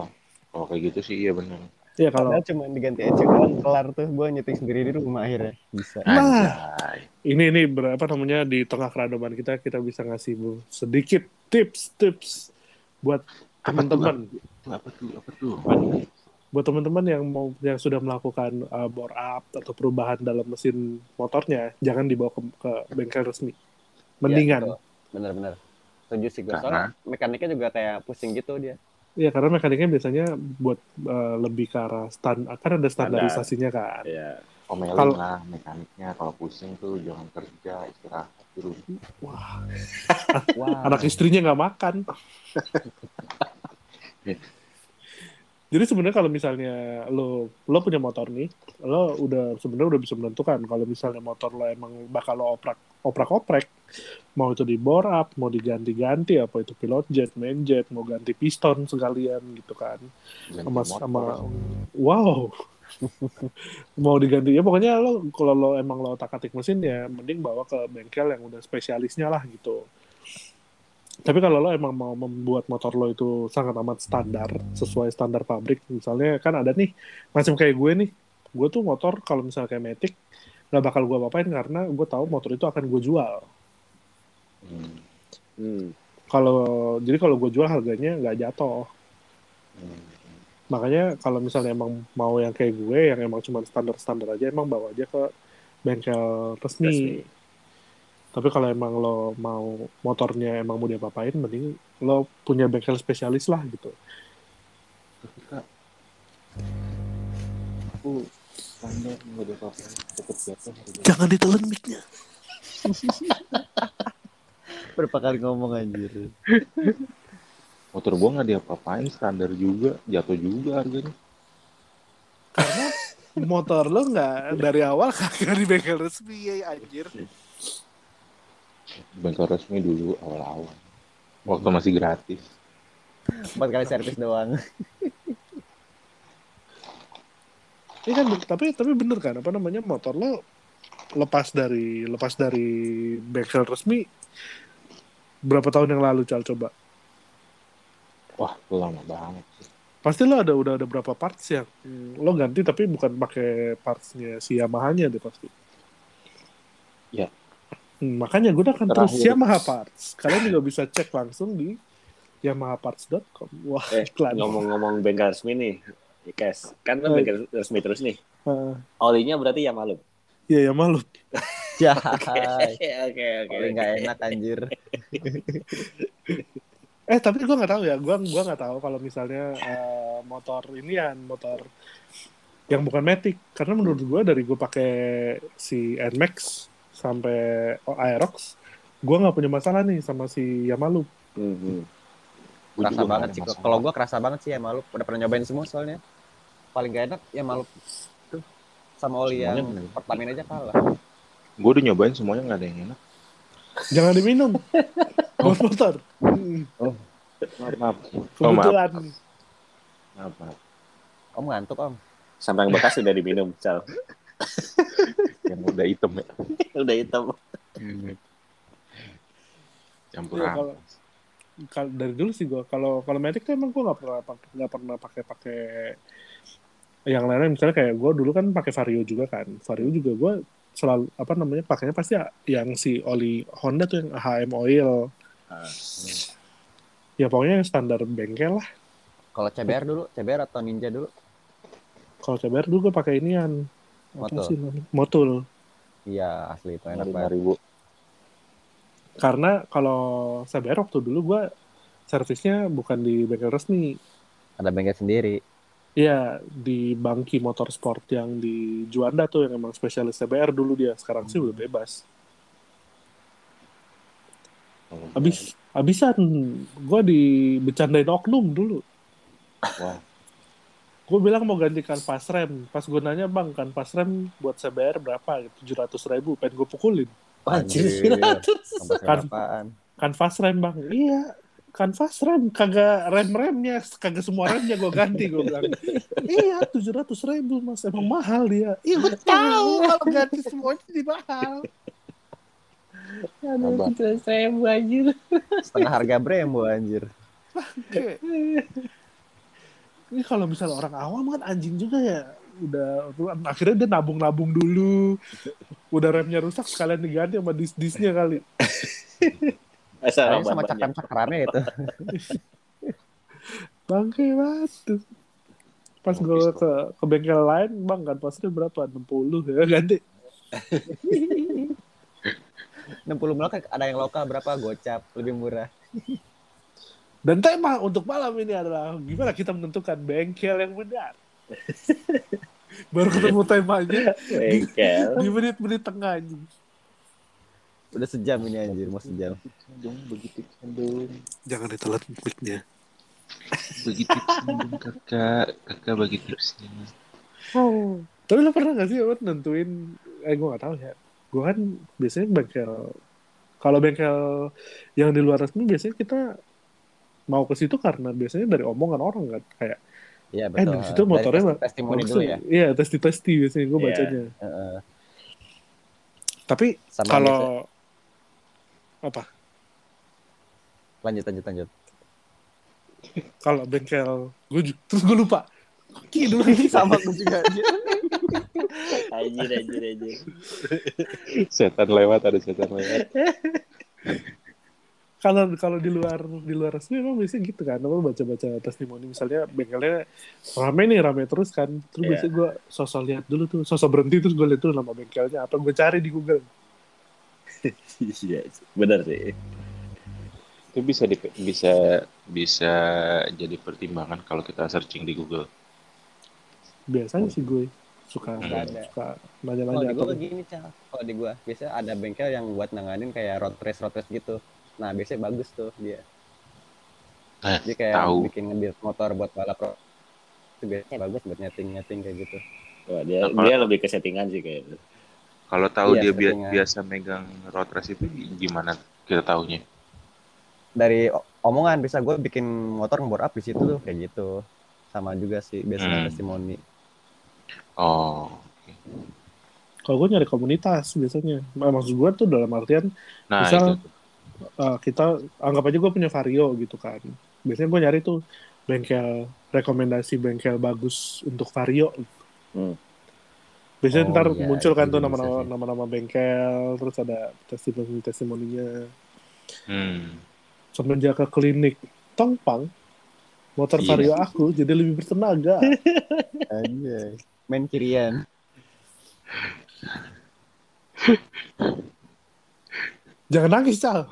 kalau kayak gitu sih iya bener Iya kalau Padahal cuma diganti ECU doang, kelar tuh. Gue nyeting sendiri di rumah akhirnya. Bisa. anjay ini ini berapa namanya di tengah keradaban kita kita bisa ngasih bu sedikit tips tips buat Apa teman-teman Tuh, apa tuh apa tuh buat teman-teman yang mau yang sudah melakukan uh, bore up atau perubahan dalam mesin motornya jangan dibawa ke, ke bengkel resmi mendingan Iya, betul. Bener-bener. Setuju sih gue. Karena- Soalnya mekaniknya juga kayak pusing gitu dia. ya karena mekaniknya biasanya buat uh, lebih ke arah stand kan ada standarisasinya kan ya omelin Kalau- lah mekaniknya kalau pusing tuh jangan kerja istirahat di rumah wah Wah. anak istrinya nggak makan jadi sebenarnya kalau misalnya lo lo punya motor nih lo udah sebenarnya udah bisa menentukan kalau misalnya motor lo emang bakal lo oprak oprak oprek mau itu di bore up mau diganti-ganti apa itu pilot jet main jet mau ganti piston sekalian gitu kan. Sama sama wow. Mau diganti ya pokoknya lo kalau lo emang lo otak atik mesin ya mending bawa ke bengkel yang udah spesialisnya lah gitu tapi kalau lo emang mau membuat motor lo itu sangat amat standar sesuai standar pabrik misalnya kan ada nih macam kayak gue nih gue tuh motor kalau misalnya kayak Matic nggak bakal gue apain karena gue tahu motor itu akan gue jual Hmm, hmm. kalau jadi kalau gue jual harganya nggak jatuh hmm. makanya kalau misalnya emang mau yang kayak gue yang emang cuma standar standar aja emang bawa aja ke bengkel resmi, Resmi. Tapi kalau emang lo mau motornya emang mau diapa-apain mending lo punya bengkel spesialis lah gitu. Tapi kak aku standar nggak ada apa-apa tetap jatuh harga. jangan ditelan mic-nya. Berapa kali ngomong anjir. motor gua nggak diapa-apain standar juga jatuh juga harganya. Karena motor lo nggak dari awal kagak di bengkel resmi ya anjir bengkel resmi dulu awal-awal waktu masih gratis Empat kali servis doang. Ini kan tapi tapi bener kan apa namanya motor lo lepas dari lepas dari bengkel resmi berapa tahun yang lalu cal coba wah lama banget sih pasti lo ada udah ada berapa parts yang hmm, lo ganti tapi bukan pakai partsnya si Yamaha-nya deh pasti. Ya. Hmm, makanya gunakan terus Terakhir. Yamaha Parts. Kalian juga bisa cek langsung di yamahaparts.com. Wah, Eh, iklan. ngomong-ngomong bengkel resmi nih, ya, Kes, kan lo Eh. bengkel resmi terus nih. Eh, Olinya berarti ya malu. Iya, ya malu. Jahai. Oke, oke. Paling nggak enak anjir. Eh, tapi gua nggak tahu ya. Gua gua nggak tahu kalau misalnya eh, motor ini ya motor yang bukan Matic. Karena menurut gua dari gua pakai si Nmax sampai Aerox, gua nggak punya masalah nih sama si Yamaha. Mhm. Gua Kerasa banget sih. Kalau gua kerasa banget sih ya malu. Udah pernah nyobain semua soalnya. Paling gak enak ya malu. Tuh. Sama oli yang Semuanya bener. Pertamina aja kalah. Gua udah nyobain semuanya nggak ada yang enak Jangan diminum. Buat motor. Hmm, maaf maaf oh maaf Kebetulan. maaf, maaf. Om ngantuk om. Sampai yang bekas udah diminum, Cal. yang udah hitam ya udah hitam. campur rambut. kalau kal- dari dulu sih gua kalau kalau Matic tuh emang gua nggak pernah nggak pernah pakai pakai yang lainnya misalnya kayak gua dulu kan pakai Vario juga kan Vario juga gua selalu apa namanya pakainya pasti yang si oli Honda tuh yang HM oil Ah. ya pokoknya yang standar bengkel lah Kalau CBR dulu, CBR atau Ninja dulu? Kalau CBR dulu gue pakai inian. Motul. Motul. Iya, asli itu enak lima banget. ribu Karena kalau CBR waktu dulu gue servisnya bukan di bengkel resmi. Ada bengkel sendiri. Iya, di Bangki Motorsport yang di Juanda tuh yang emang spesialis CBR dulu dia. Sekarang sih udah bebas. Habis habisan gue dibecandain oknum dulu. Wah. Gue bilang mau gantikan pas rem. Pas gue nanya bang kan pas rem buat CBR berapa? Tujuh ratus ribu. Pengen gue pukulin. Anjir, Kan-? Kan fast rem bang. Iya. Kan fast rem. Kagak rem-remnya. Kagak semua remnya gue ganti. Gue bilang. iya tujuh ratus ribu mas. Emang mahal dia. Iya gue tahu kalau ganti semuanya jadi mahal. Aduh, tujuh ribu anjir. Setengah harga Brembo anjir. Ini kalau misalnya orang awam kan anjing juga ya. Udah akhirnya dia nabung-nabung dulu. Udah remnya rusak sekalian diganti sama dis-disnya kali. Asal Kayaknya sama cakram-cakramnya itu. bangke banget tuh. pas gue ke, ke bengkel lain bang kan pasnya berapa? 60 ya ganti. 60 mil kan ada yang lokal berapa? Gocap lebih murah. Dan tema untuk malam ini adalah gimana kita menentukan bengkel yang benar baru ketemu temanya Bengkel. di menit-menit tengah anjing. Udah sejam ini anjir, mau sejam. dong begitu dong jangan ditelan mic-nya bagi dong kakak kakak bagi tipsnya Tapi lo pernah gak sih lo nentuin, eh gue gak tahu ya. Gue kan biasanya bengkel, kalau bengkel yang di luar resmi biasanya kita mau ke situ karena biasanya dari omongan orang kan. Kayak, Iya eh betul. di situ motornya Dari testimoni dulu ya. Iya, testi-testi biasanya gue Iya. bacanya. Heeh. Tapi Sama kalau, biasa- apa, lanjut lanjut lanjut. kalau bengkel, gue terus gue lupa. Ki dulu Sama aku juga. Anjir, anjir, anjir. setan lewat ada setan lewat kalau kalau di luar di luar resmi emang biasanya gitu kan apa baca-baca testimoni misalnya bengkelnya rame nih rame terus kan terus Iya. biasanya gue sosok lihat dulu tuh sosok berhenti terus gue lihat tuh nama bengkelnya apa gue cari di Google Iya, benar sih. itu bisa di, bisa bisa jadi pertimbangan kalau kita searching di Google biasanya sih gue suka Nggak ada. suka Kalau nanya-nanya di atau gua gini, Cal. Kalau di gua biasanya ada bengkel yang buat nanganin kayak road race road race gitu. Nah, biasanya bagus tuh dia. Nah, Dia kayak tahu. bikin ngebuild motor buat balap pro. Itu biasanya bagus buat nyeting-nyeting kayak gitu. Wah, dia Nah, dia lebih ke settingan sih kayaknya. kalau tahu Iya, dia settingan. biasa megang road race itu gimana kita taunya Dari omongan bisa gue bikin motor ngebor up di situ tuh kayak gitu. Sama juga sih biasanya Hmm. testimoni. oh oke. kalau gue nyari komunitas biasanya maksud gue tuh dalam artian nah Misal- itu uh, kita anggap aja gue punya vario gitu kan biasanya gue nyari tuh bengkel rekomendasi bengkel bagus untuk vario Hmm. biasanya Oh, ntar iya, muncul kan itu tuh bisa nama-nama sih. nama-nama bengkel terus ada testimoni testimoninya hmm. semenjak ke klinik Tongpang motor Iya. vario aku jadi lebih bertenaga Anjay. Main kirian. jangan nangis cal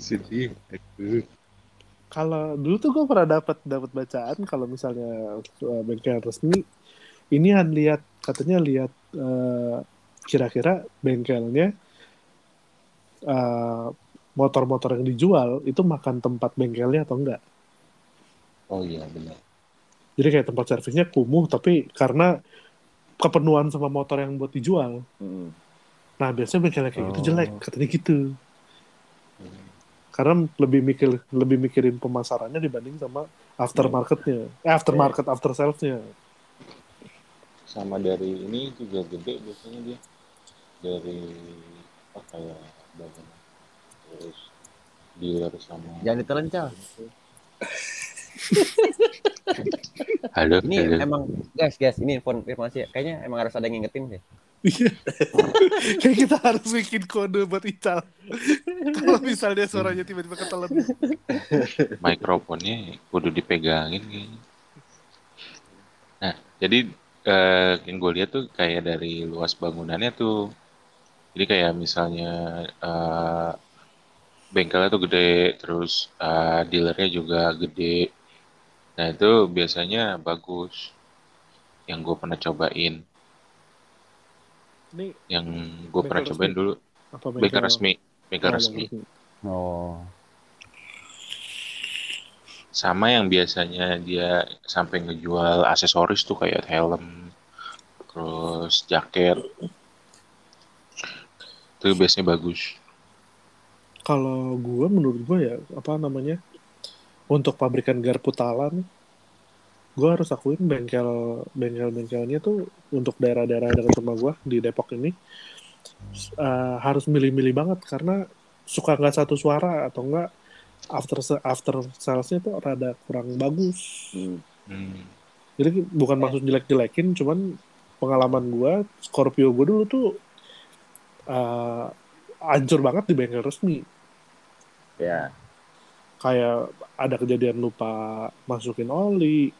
sedih aku kalau dulu tuh gue pernah dapat dapat bacaan kalau misalnya uh, bengkel resmi ini kan lihat katanya lihat uh, kira-kira bengkelnya uh, motor-motor yang dijual itu makan tempat bengkelnya atau enggak? Oh iya benar. Jadi kayak tempat servisnya kumuh tapi karena kepenuhan sama motor yang buat dijual Hmm. nah biasanya bengkelnya kayak gitu Oh. jelek katanya gitu karena lebih mikir lebih mikirin pemasarannya dibanding sama aftermarketnya eh, aftermarket after salesnya sama dari ini juga gede biasanya dia dari apa kayak bagian terus dealer sama Jangan ditelan, Cal. halo Ini halo. emang guys, guys, ini info informasi ya. Kayaknya emang harus ada yang ngingetin deh. Iya. Kayak kita harus bikin kode buat Ical. Kalau misalnya suaranya tiba-tiba ketelan. mikrofonnya kudu dipegangin kayaknya. Nah, jadi eh, yang gue lihat tuh kayak dari luas bangunannya tuh. Jadi kayak misalnya eh, bengkelnya tuh gede, terus eh, dealernya juga gede. Nah, itu biasanya bagus. Yang gue pernah cobain. Ini Yang gue pernah Bengkel cobain resmi? dulu. apa Bengkel resmi. Bengkel Oh, resmi. Oh. sama yang biasanya dia sampai ngejual aksesoris tuh kayak helm terus jaket itu biasanya bagus Kalau gue menurut gue ya apa namanya untuk pabrikan garpu talan gue harus akuin bengkel bengkel bengkelnya tuh untuk daerah-daerah dekat rumah gue di Depok ini eh, harus milih-milih banget karena suka nggak satu suara atau enggak after after salesnya tuh rada kurang bagus Hmm. Hmm. jadi bukan maksud jelek-jelekin cuman pengalaman gue Scorpio gue dulu tuh eh, hancur banget di bengkel resmi Ya. Kayak ada kejadian lupa masukin oli.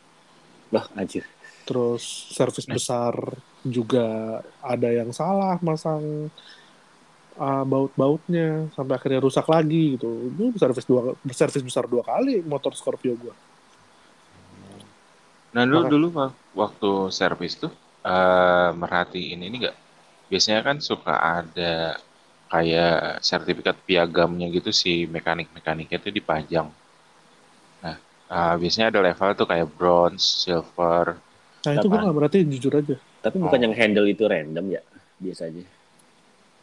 Lah, anjir. terus servis besar juga ada yang salah masang uh, baut-bautnya sampai akhirnya rusak lagi gitu. Itu servis dua servis besar dua kali motor Scorpio gua. Nah dulu Apa? dulu wak- waktu servis tuh eh merhatiin ini enggak biasanya kan suka ada kayak sertifikat piagamnya gitu si mekanik-mekaniknya tuh dipajang nah eh, biasanya ada level tuh kayak bronze silver nah itu nggak berarti jujur aja Tapi bukan Oh. yang handle itu random ya biasanya.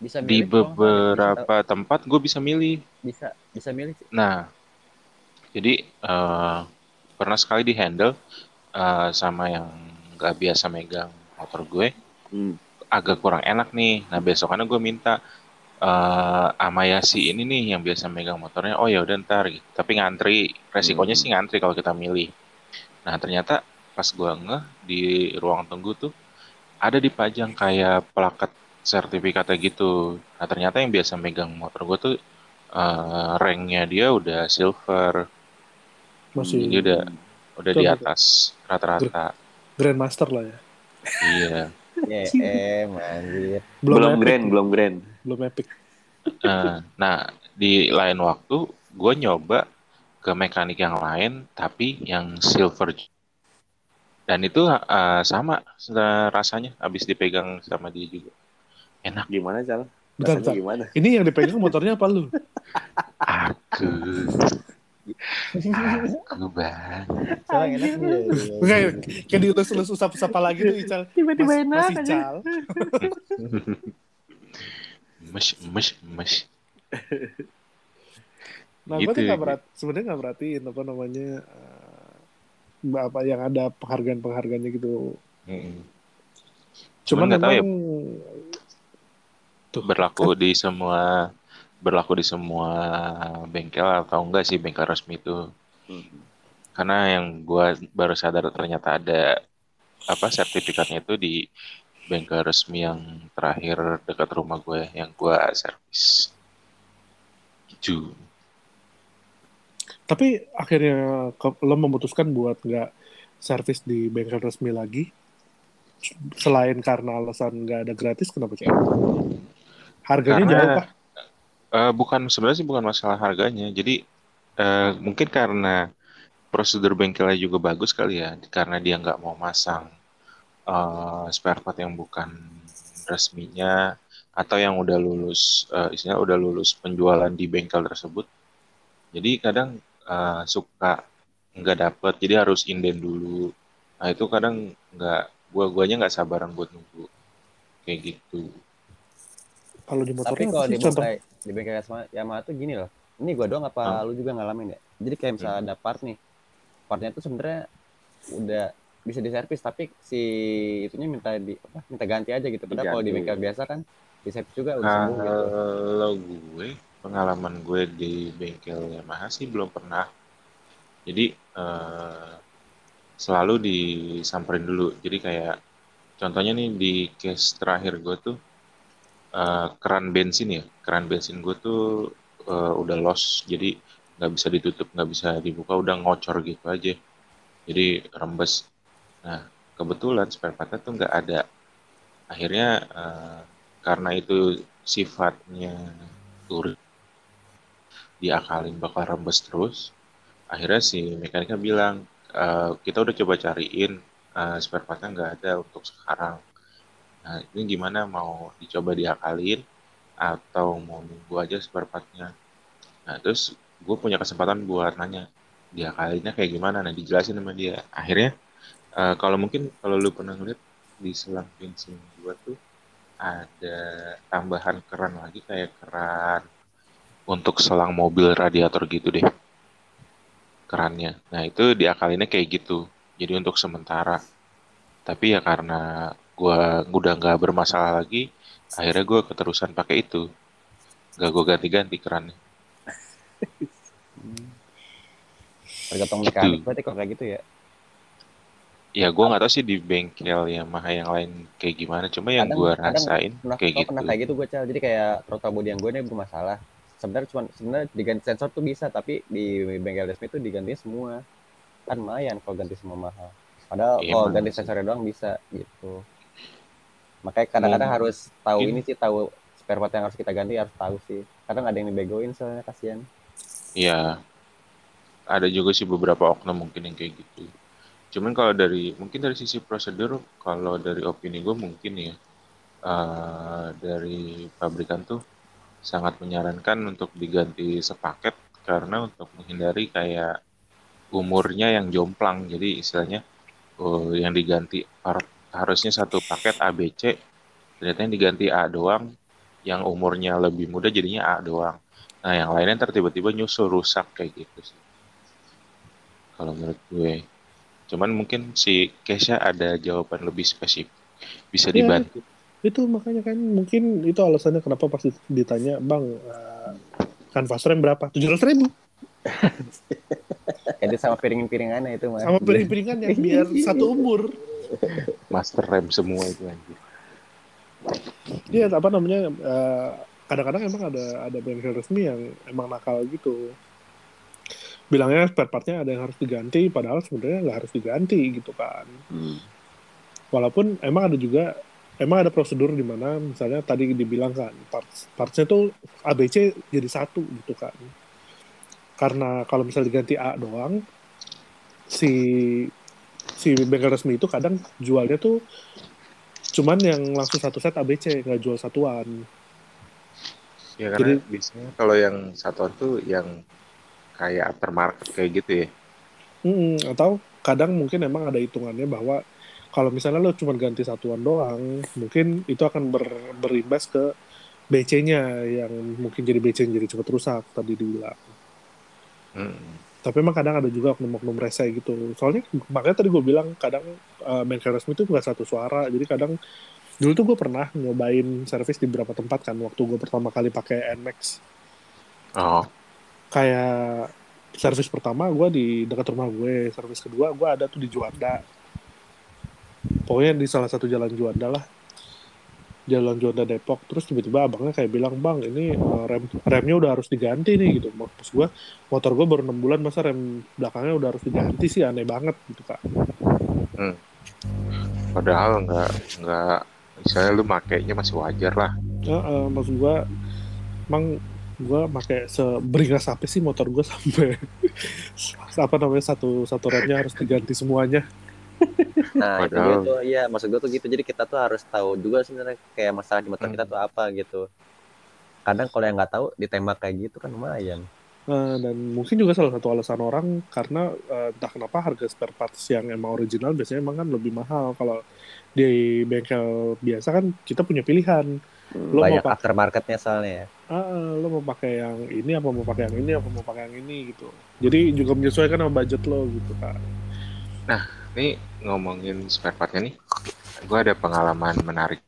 Bisa di milih nggak, beberapa tempat gue bisa milih bisa bisa milih sih. Nah, jadi eh, pernah sekali di handle eh, sama yang nggak biasa megang motor gue, Hmm. agak kurang enak nih. Nah besokannya gue minta eh sama ya si ini nih yang biasa megang motornya, oh ya udah ntar gitu. Tapi ngantri, resikonya Hmm. sih ngantri kalau kita milih. Nah ternyata pas gue ngeh di ruang tunggu tuh ada dipajang kayak plakat sertifikatnya gitu. Nah ternyata yang biasa megang motor gue tuh eh ranknya dia udah silver, masih jadi udah udah di atas rata-rata. grandmaster lah ya Iya. Anjir. belum, Belum epic, grand, belum grand. belum epic Eh, nah di lain waktu gue nyoba ke mekanik yang lain tapi yang silver dan itu eh, sama rasanya habis dipegang sama dia juga enak Gimana, Cal? Bentar, Rasanya bentar. gimana? ini yang dipegang motornya apa lu aku aku bang Sekarang enak dia. Enggak, kayak dielus-elus usap-usap lagi tuh Ical Tiba-tiba Mas, enak Mas aja. Ical mes mes mes Nah, gue Gitu tuh ya, nggak berat, sebenarnya nggak berartiin apa namanya eh, apa yang ada penghargaan-penghargaannya gitu. Mm-mm. Cuman nggak tahu ya. memang tuh berlaku di semua berlaku di semua bengkel atau enggak sih bengkel resmi itu Hmm. karena yang gua baru sadar ternyata ada apa sertifikatnya itu di bengkel resmi yang terakhir dekat rumah gue yang gua servis gitu Tapi akhirnya lo memutuskan buat nggak servis di bengkel resmi lagi, selain karena alasan nggak ada gratis, kenapa sih? Harganya Karena- jauh kah? Eh, bukan sebenarnya sih bukan masalah harganya. Jadi eh, mungkin karena prosedur bengkelnya juga bagus kali ya karena dia nggak mau masang eh, spare part yang bukan resminya atau yang udah lulus eh, istilahnya udah lulus penjualan di bengkel tersebut. Jadi kadang eh, suka nggak dapet jadi harus inden dulu. Nah itu kadang nggak gua guanya nggak sabaran buat nunggu kayak gitu Kalau di motornya Tapi apa kalau sih di contoh? bengkel di bengkel Yamaha, tuh gini loh. Ini gua doang apa lu juga ngalamin ya? Jadi kayak misalnya ada part nih. Partnya tuh sebenarnya udah bisa diservis tapi si itunya minta di apa minta ganti aja gitu. Padahal kalau di bengkel biasa kan diservis juga udah sembuh gitu. Kalau gue, pengalaman gue di bengkel Yamaha sih belum pernah. Jadi eh, selalu disamperin dulu. Jadi kayak contohnya nih di case terakhir gue tuh uh, keran bensin ya. Keran bensin gue tuh uh, udah loss jadi nggak bisa ditutup nggak bisa dibuka. Udah ngocor gitu aja. Jadi rembes. Nah kebetulan spare partnya tuh nggak ada. Akhirnya uh, karena itu sifatnya turun diakalin bakal rembes terus. Akhirnya si mekaniknya bilang e, kita udah coba cariin uh, spare partnya nggak ada untuk sekarang nah ini gimana? Mau dicoba diakalin atau mau nunggu aja spare partnya nah terus gue punya kesempatan buat nanya diakalinnya kayak gimana? Nah dijelasin sama dia. Akhirnya uh, kalau mungkin kalau lu pernah ngeliat di selang bensin gue tuh ada tambahan keran lagi kayak keran untuk selang mobil radiator gitu deh kerannya. Nah itu diakalinnya kayak gitu. Jadi untuk sementara. Tapi ya karena gue udah nggak bermasalah lagi akhirnya gue keterusan pakai itu. Gak gue ganti-ganti kerannya. Tergantung mekanik gitu. berarti kok kayak gitu ya? Ya gue nggak tahu sih di bengkel Yamaha yang lain kayak gimana. Cuma yang gue rasain pernah, kayak gitu. pernah kayak gitu gue cal. Jadi kayak throttle body yang gue ini bermasalah. Sebenarnya cuma sebenarnya diganti sensor tuh bisa tapi di bengkel resmi tuh diganti semua. Kan lumayan kalau ganti semua mahal. Padahal iya, kalau ganti sensornya doang bisa gitu makanya kadang-kadang hmm. harus tahu ini sih tahu spare part yang harus kita ganti harus tahu sih kadang ada yang dibegoin soalnya kasihan iya ada juga sih beberapa oknum mungkin yang kayak gitu Cuman kalau dari mungkin dari sisi prosedur, kalau dari opini gue mungkin ya uh, dari pabrikan tuh sangat menyarankan untuk diganti sepaket karena untuk menghindari kayak umurnya yang jomplang. Jadi istilahnya uh, yang diganti harusnya satu paket ABC, ternyata yang diganti A doang, yang umurnya lebih muda jadinya A doang. Nah yang lainnya ntar tiba-tiba nyusul rusak kayak gitu sih. Kalau menurut gue. Cuman mungkin si Kesha ada jawaban lebih spesifik. Bisa ya, dibantu. Itu makanya kan mungkin itu alasannya kenapa pas ditanya, Bang, uh, kan fast rem berapa? Tujuh ratus ribu. Itu sama piring-piringannya itu mas. Sama piring-piringannya biar satu umur. Master rem semua itu anjir. Iya, apa namanya? eh, kadang-kadang emang ada ada bengkel resmi yang emang nakal gitu bilangnya spare partnya ada yang harus diganti padahal sebenarnya nggak harus diganti gitu kan hmm. walaupun emang ada juga emang ada prosedur di mana misalnya tadi dibilang kan parts partsnya tuh ABC jadi satu gitu kan karena kalau misalnya diganti A doang si si bengkel resmi itu kadang jualnya tuh cuman yang langsung satu set ABC nggak jual satuan. Ya karena Jadi, biasanya kalau yang satuan tuh yang kayak aftermarket kayak gitu ya. Hmm, atau kadang mungkin emang ada hitungannya bahwa kalau misalnya lo cuma ganti satuan doang mungkin itu akan ber, berimbas ke BC-nya yang mungkin jadi BC yang jadi cepat rusak tadi dibilang. Hmm. Tapi emang kadang ada juga oknum-oknum rese gitu. Soalnya makanya tadi gue bilang kadang uh, bengkel resmi itu nggak satu suara. Jadi kadang dulu tuh gue pernah nyobain servis di beberapa tempat kan waktu gue pertama kali pakai Nmax oh. Kayak servis pertama gue di dekat rumah gue servis kedua gue ada tuh di Juanda. Pokoknya di salah satu jalan Juanda lah jalan Juanda Depok terus tiba-tiba abangnya kayak bilang bang ini uh, rem remnya udah harus diganti nih gitu. Maksud gue motor gue baru enam bulan masa rem belakangnya udah harus diganti sih? Aneh banget gitu kak. Hmm. padahal nggak nggak misalnya lu makainya masih wajar lah. Uh, uh, maksud gue emang gue pakai seberingas apa sih motor gue sampai apa namanya satu satu remnya harus diganti semuanya nah itu gitu iya maksud gue tuh gitu. Jadi kita tuh harus tahu juga sebenarnya kayak masalah di motor hmm. kita tuh apa gitu. Kadang kalau yang nggak tahu ditembak kayak gitu kan lumayan. Nah, dan mungkin juga salah satu alasan orang karena uh, entah kenapa harga spare parts yang emang original biasanya emang kan lebih mahal. Kalau di bengkel biasa kan kita punya pilihan. Lo banyak mau aftermarketnya soalnya ya. Ah, lo mau pakai yang ini apa mau pakai yang ini apa mau pakai yang ini gitu. Jadi juga menyesuaikan sama budget lo gitu kan. Nah ini ngomongin spare partnya nih, gue ada pengalaman menarik.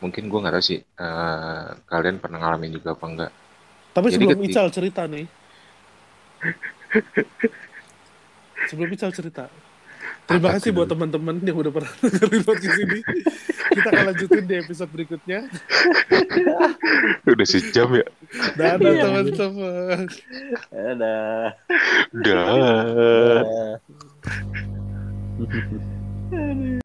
Mungkin gue nggak tahu sih uh, kalian pernah ngalamin juga apa enggak. Tapi Jadi sebelum ketika... Ical cerita nih. sebelum Ical cerita. Terima apa kasih buat teman-teman yang udah pernah dengerin di sini. Kita akan lanjutin di episode berikutnya. udah sejam ya. Dadah iya. teman-teman. Ada, Dadah. yani...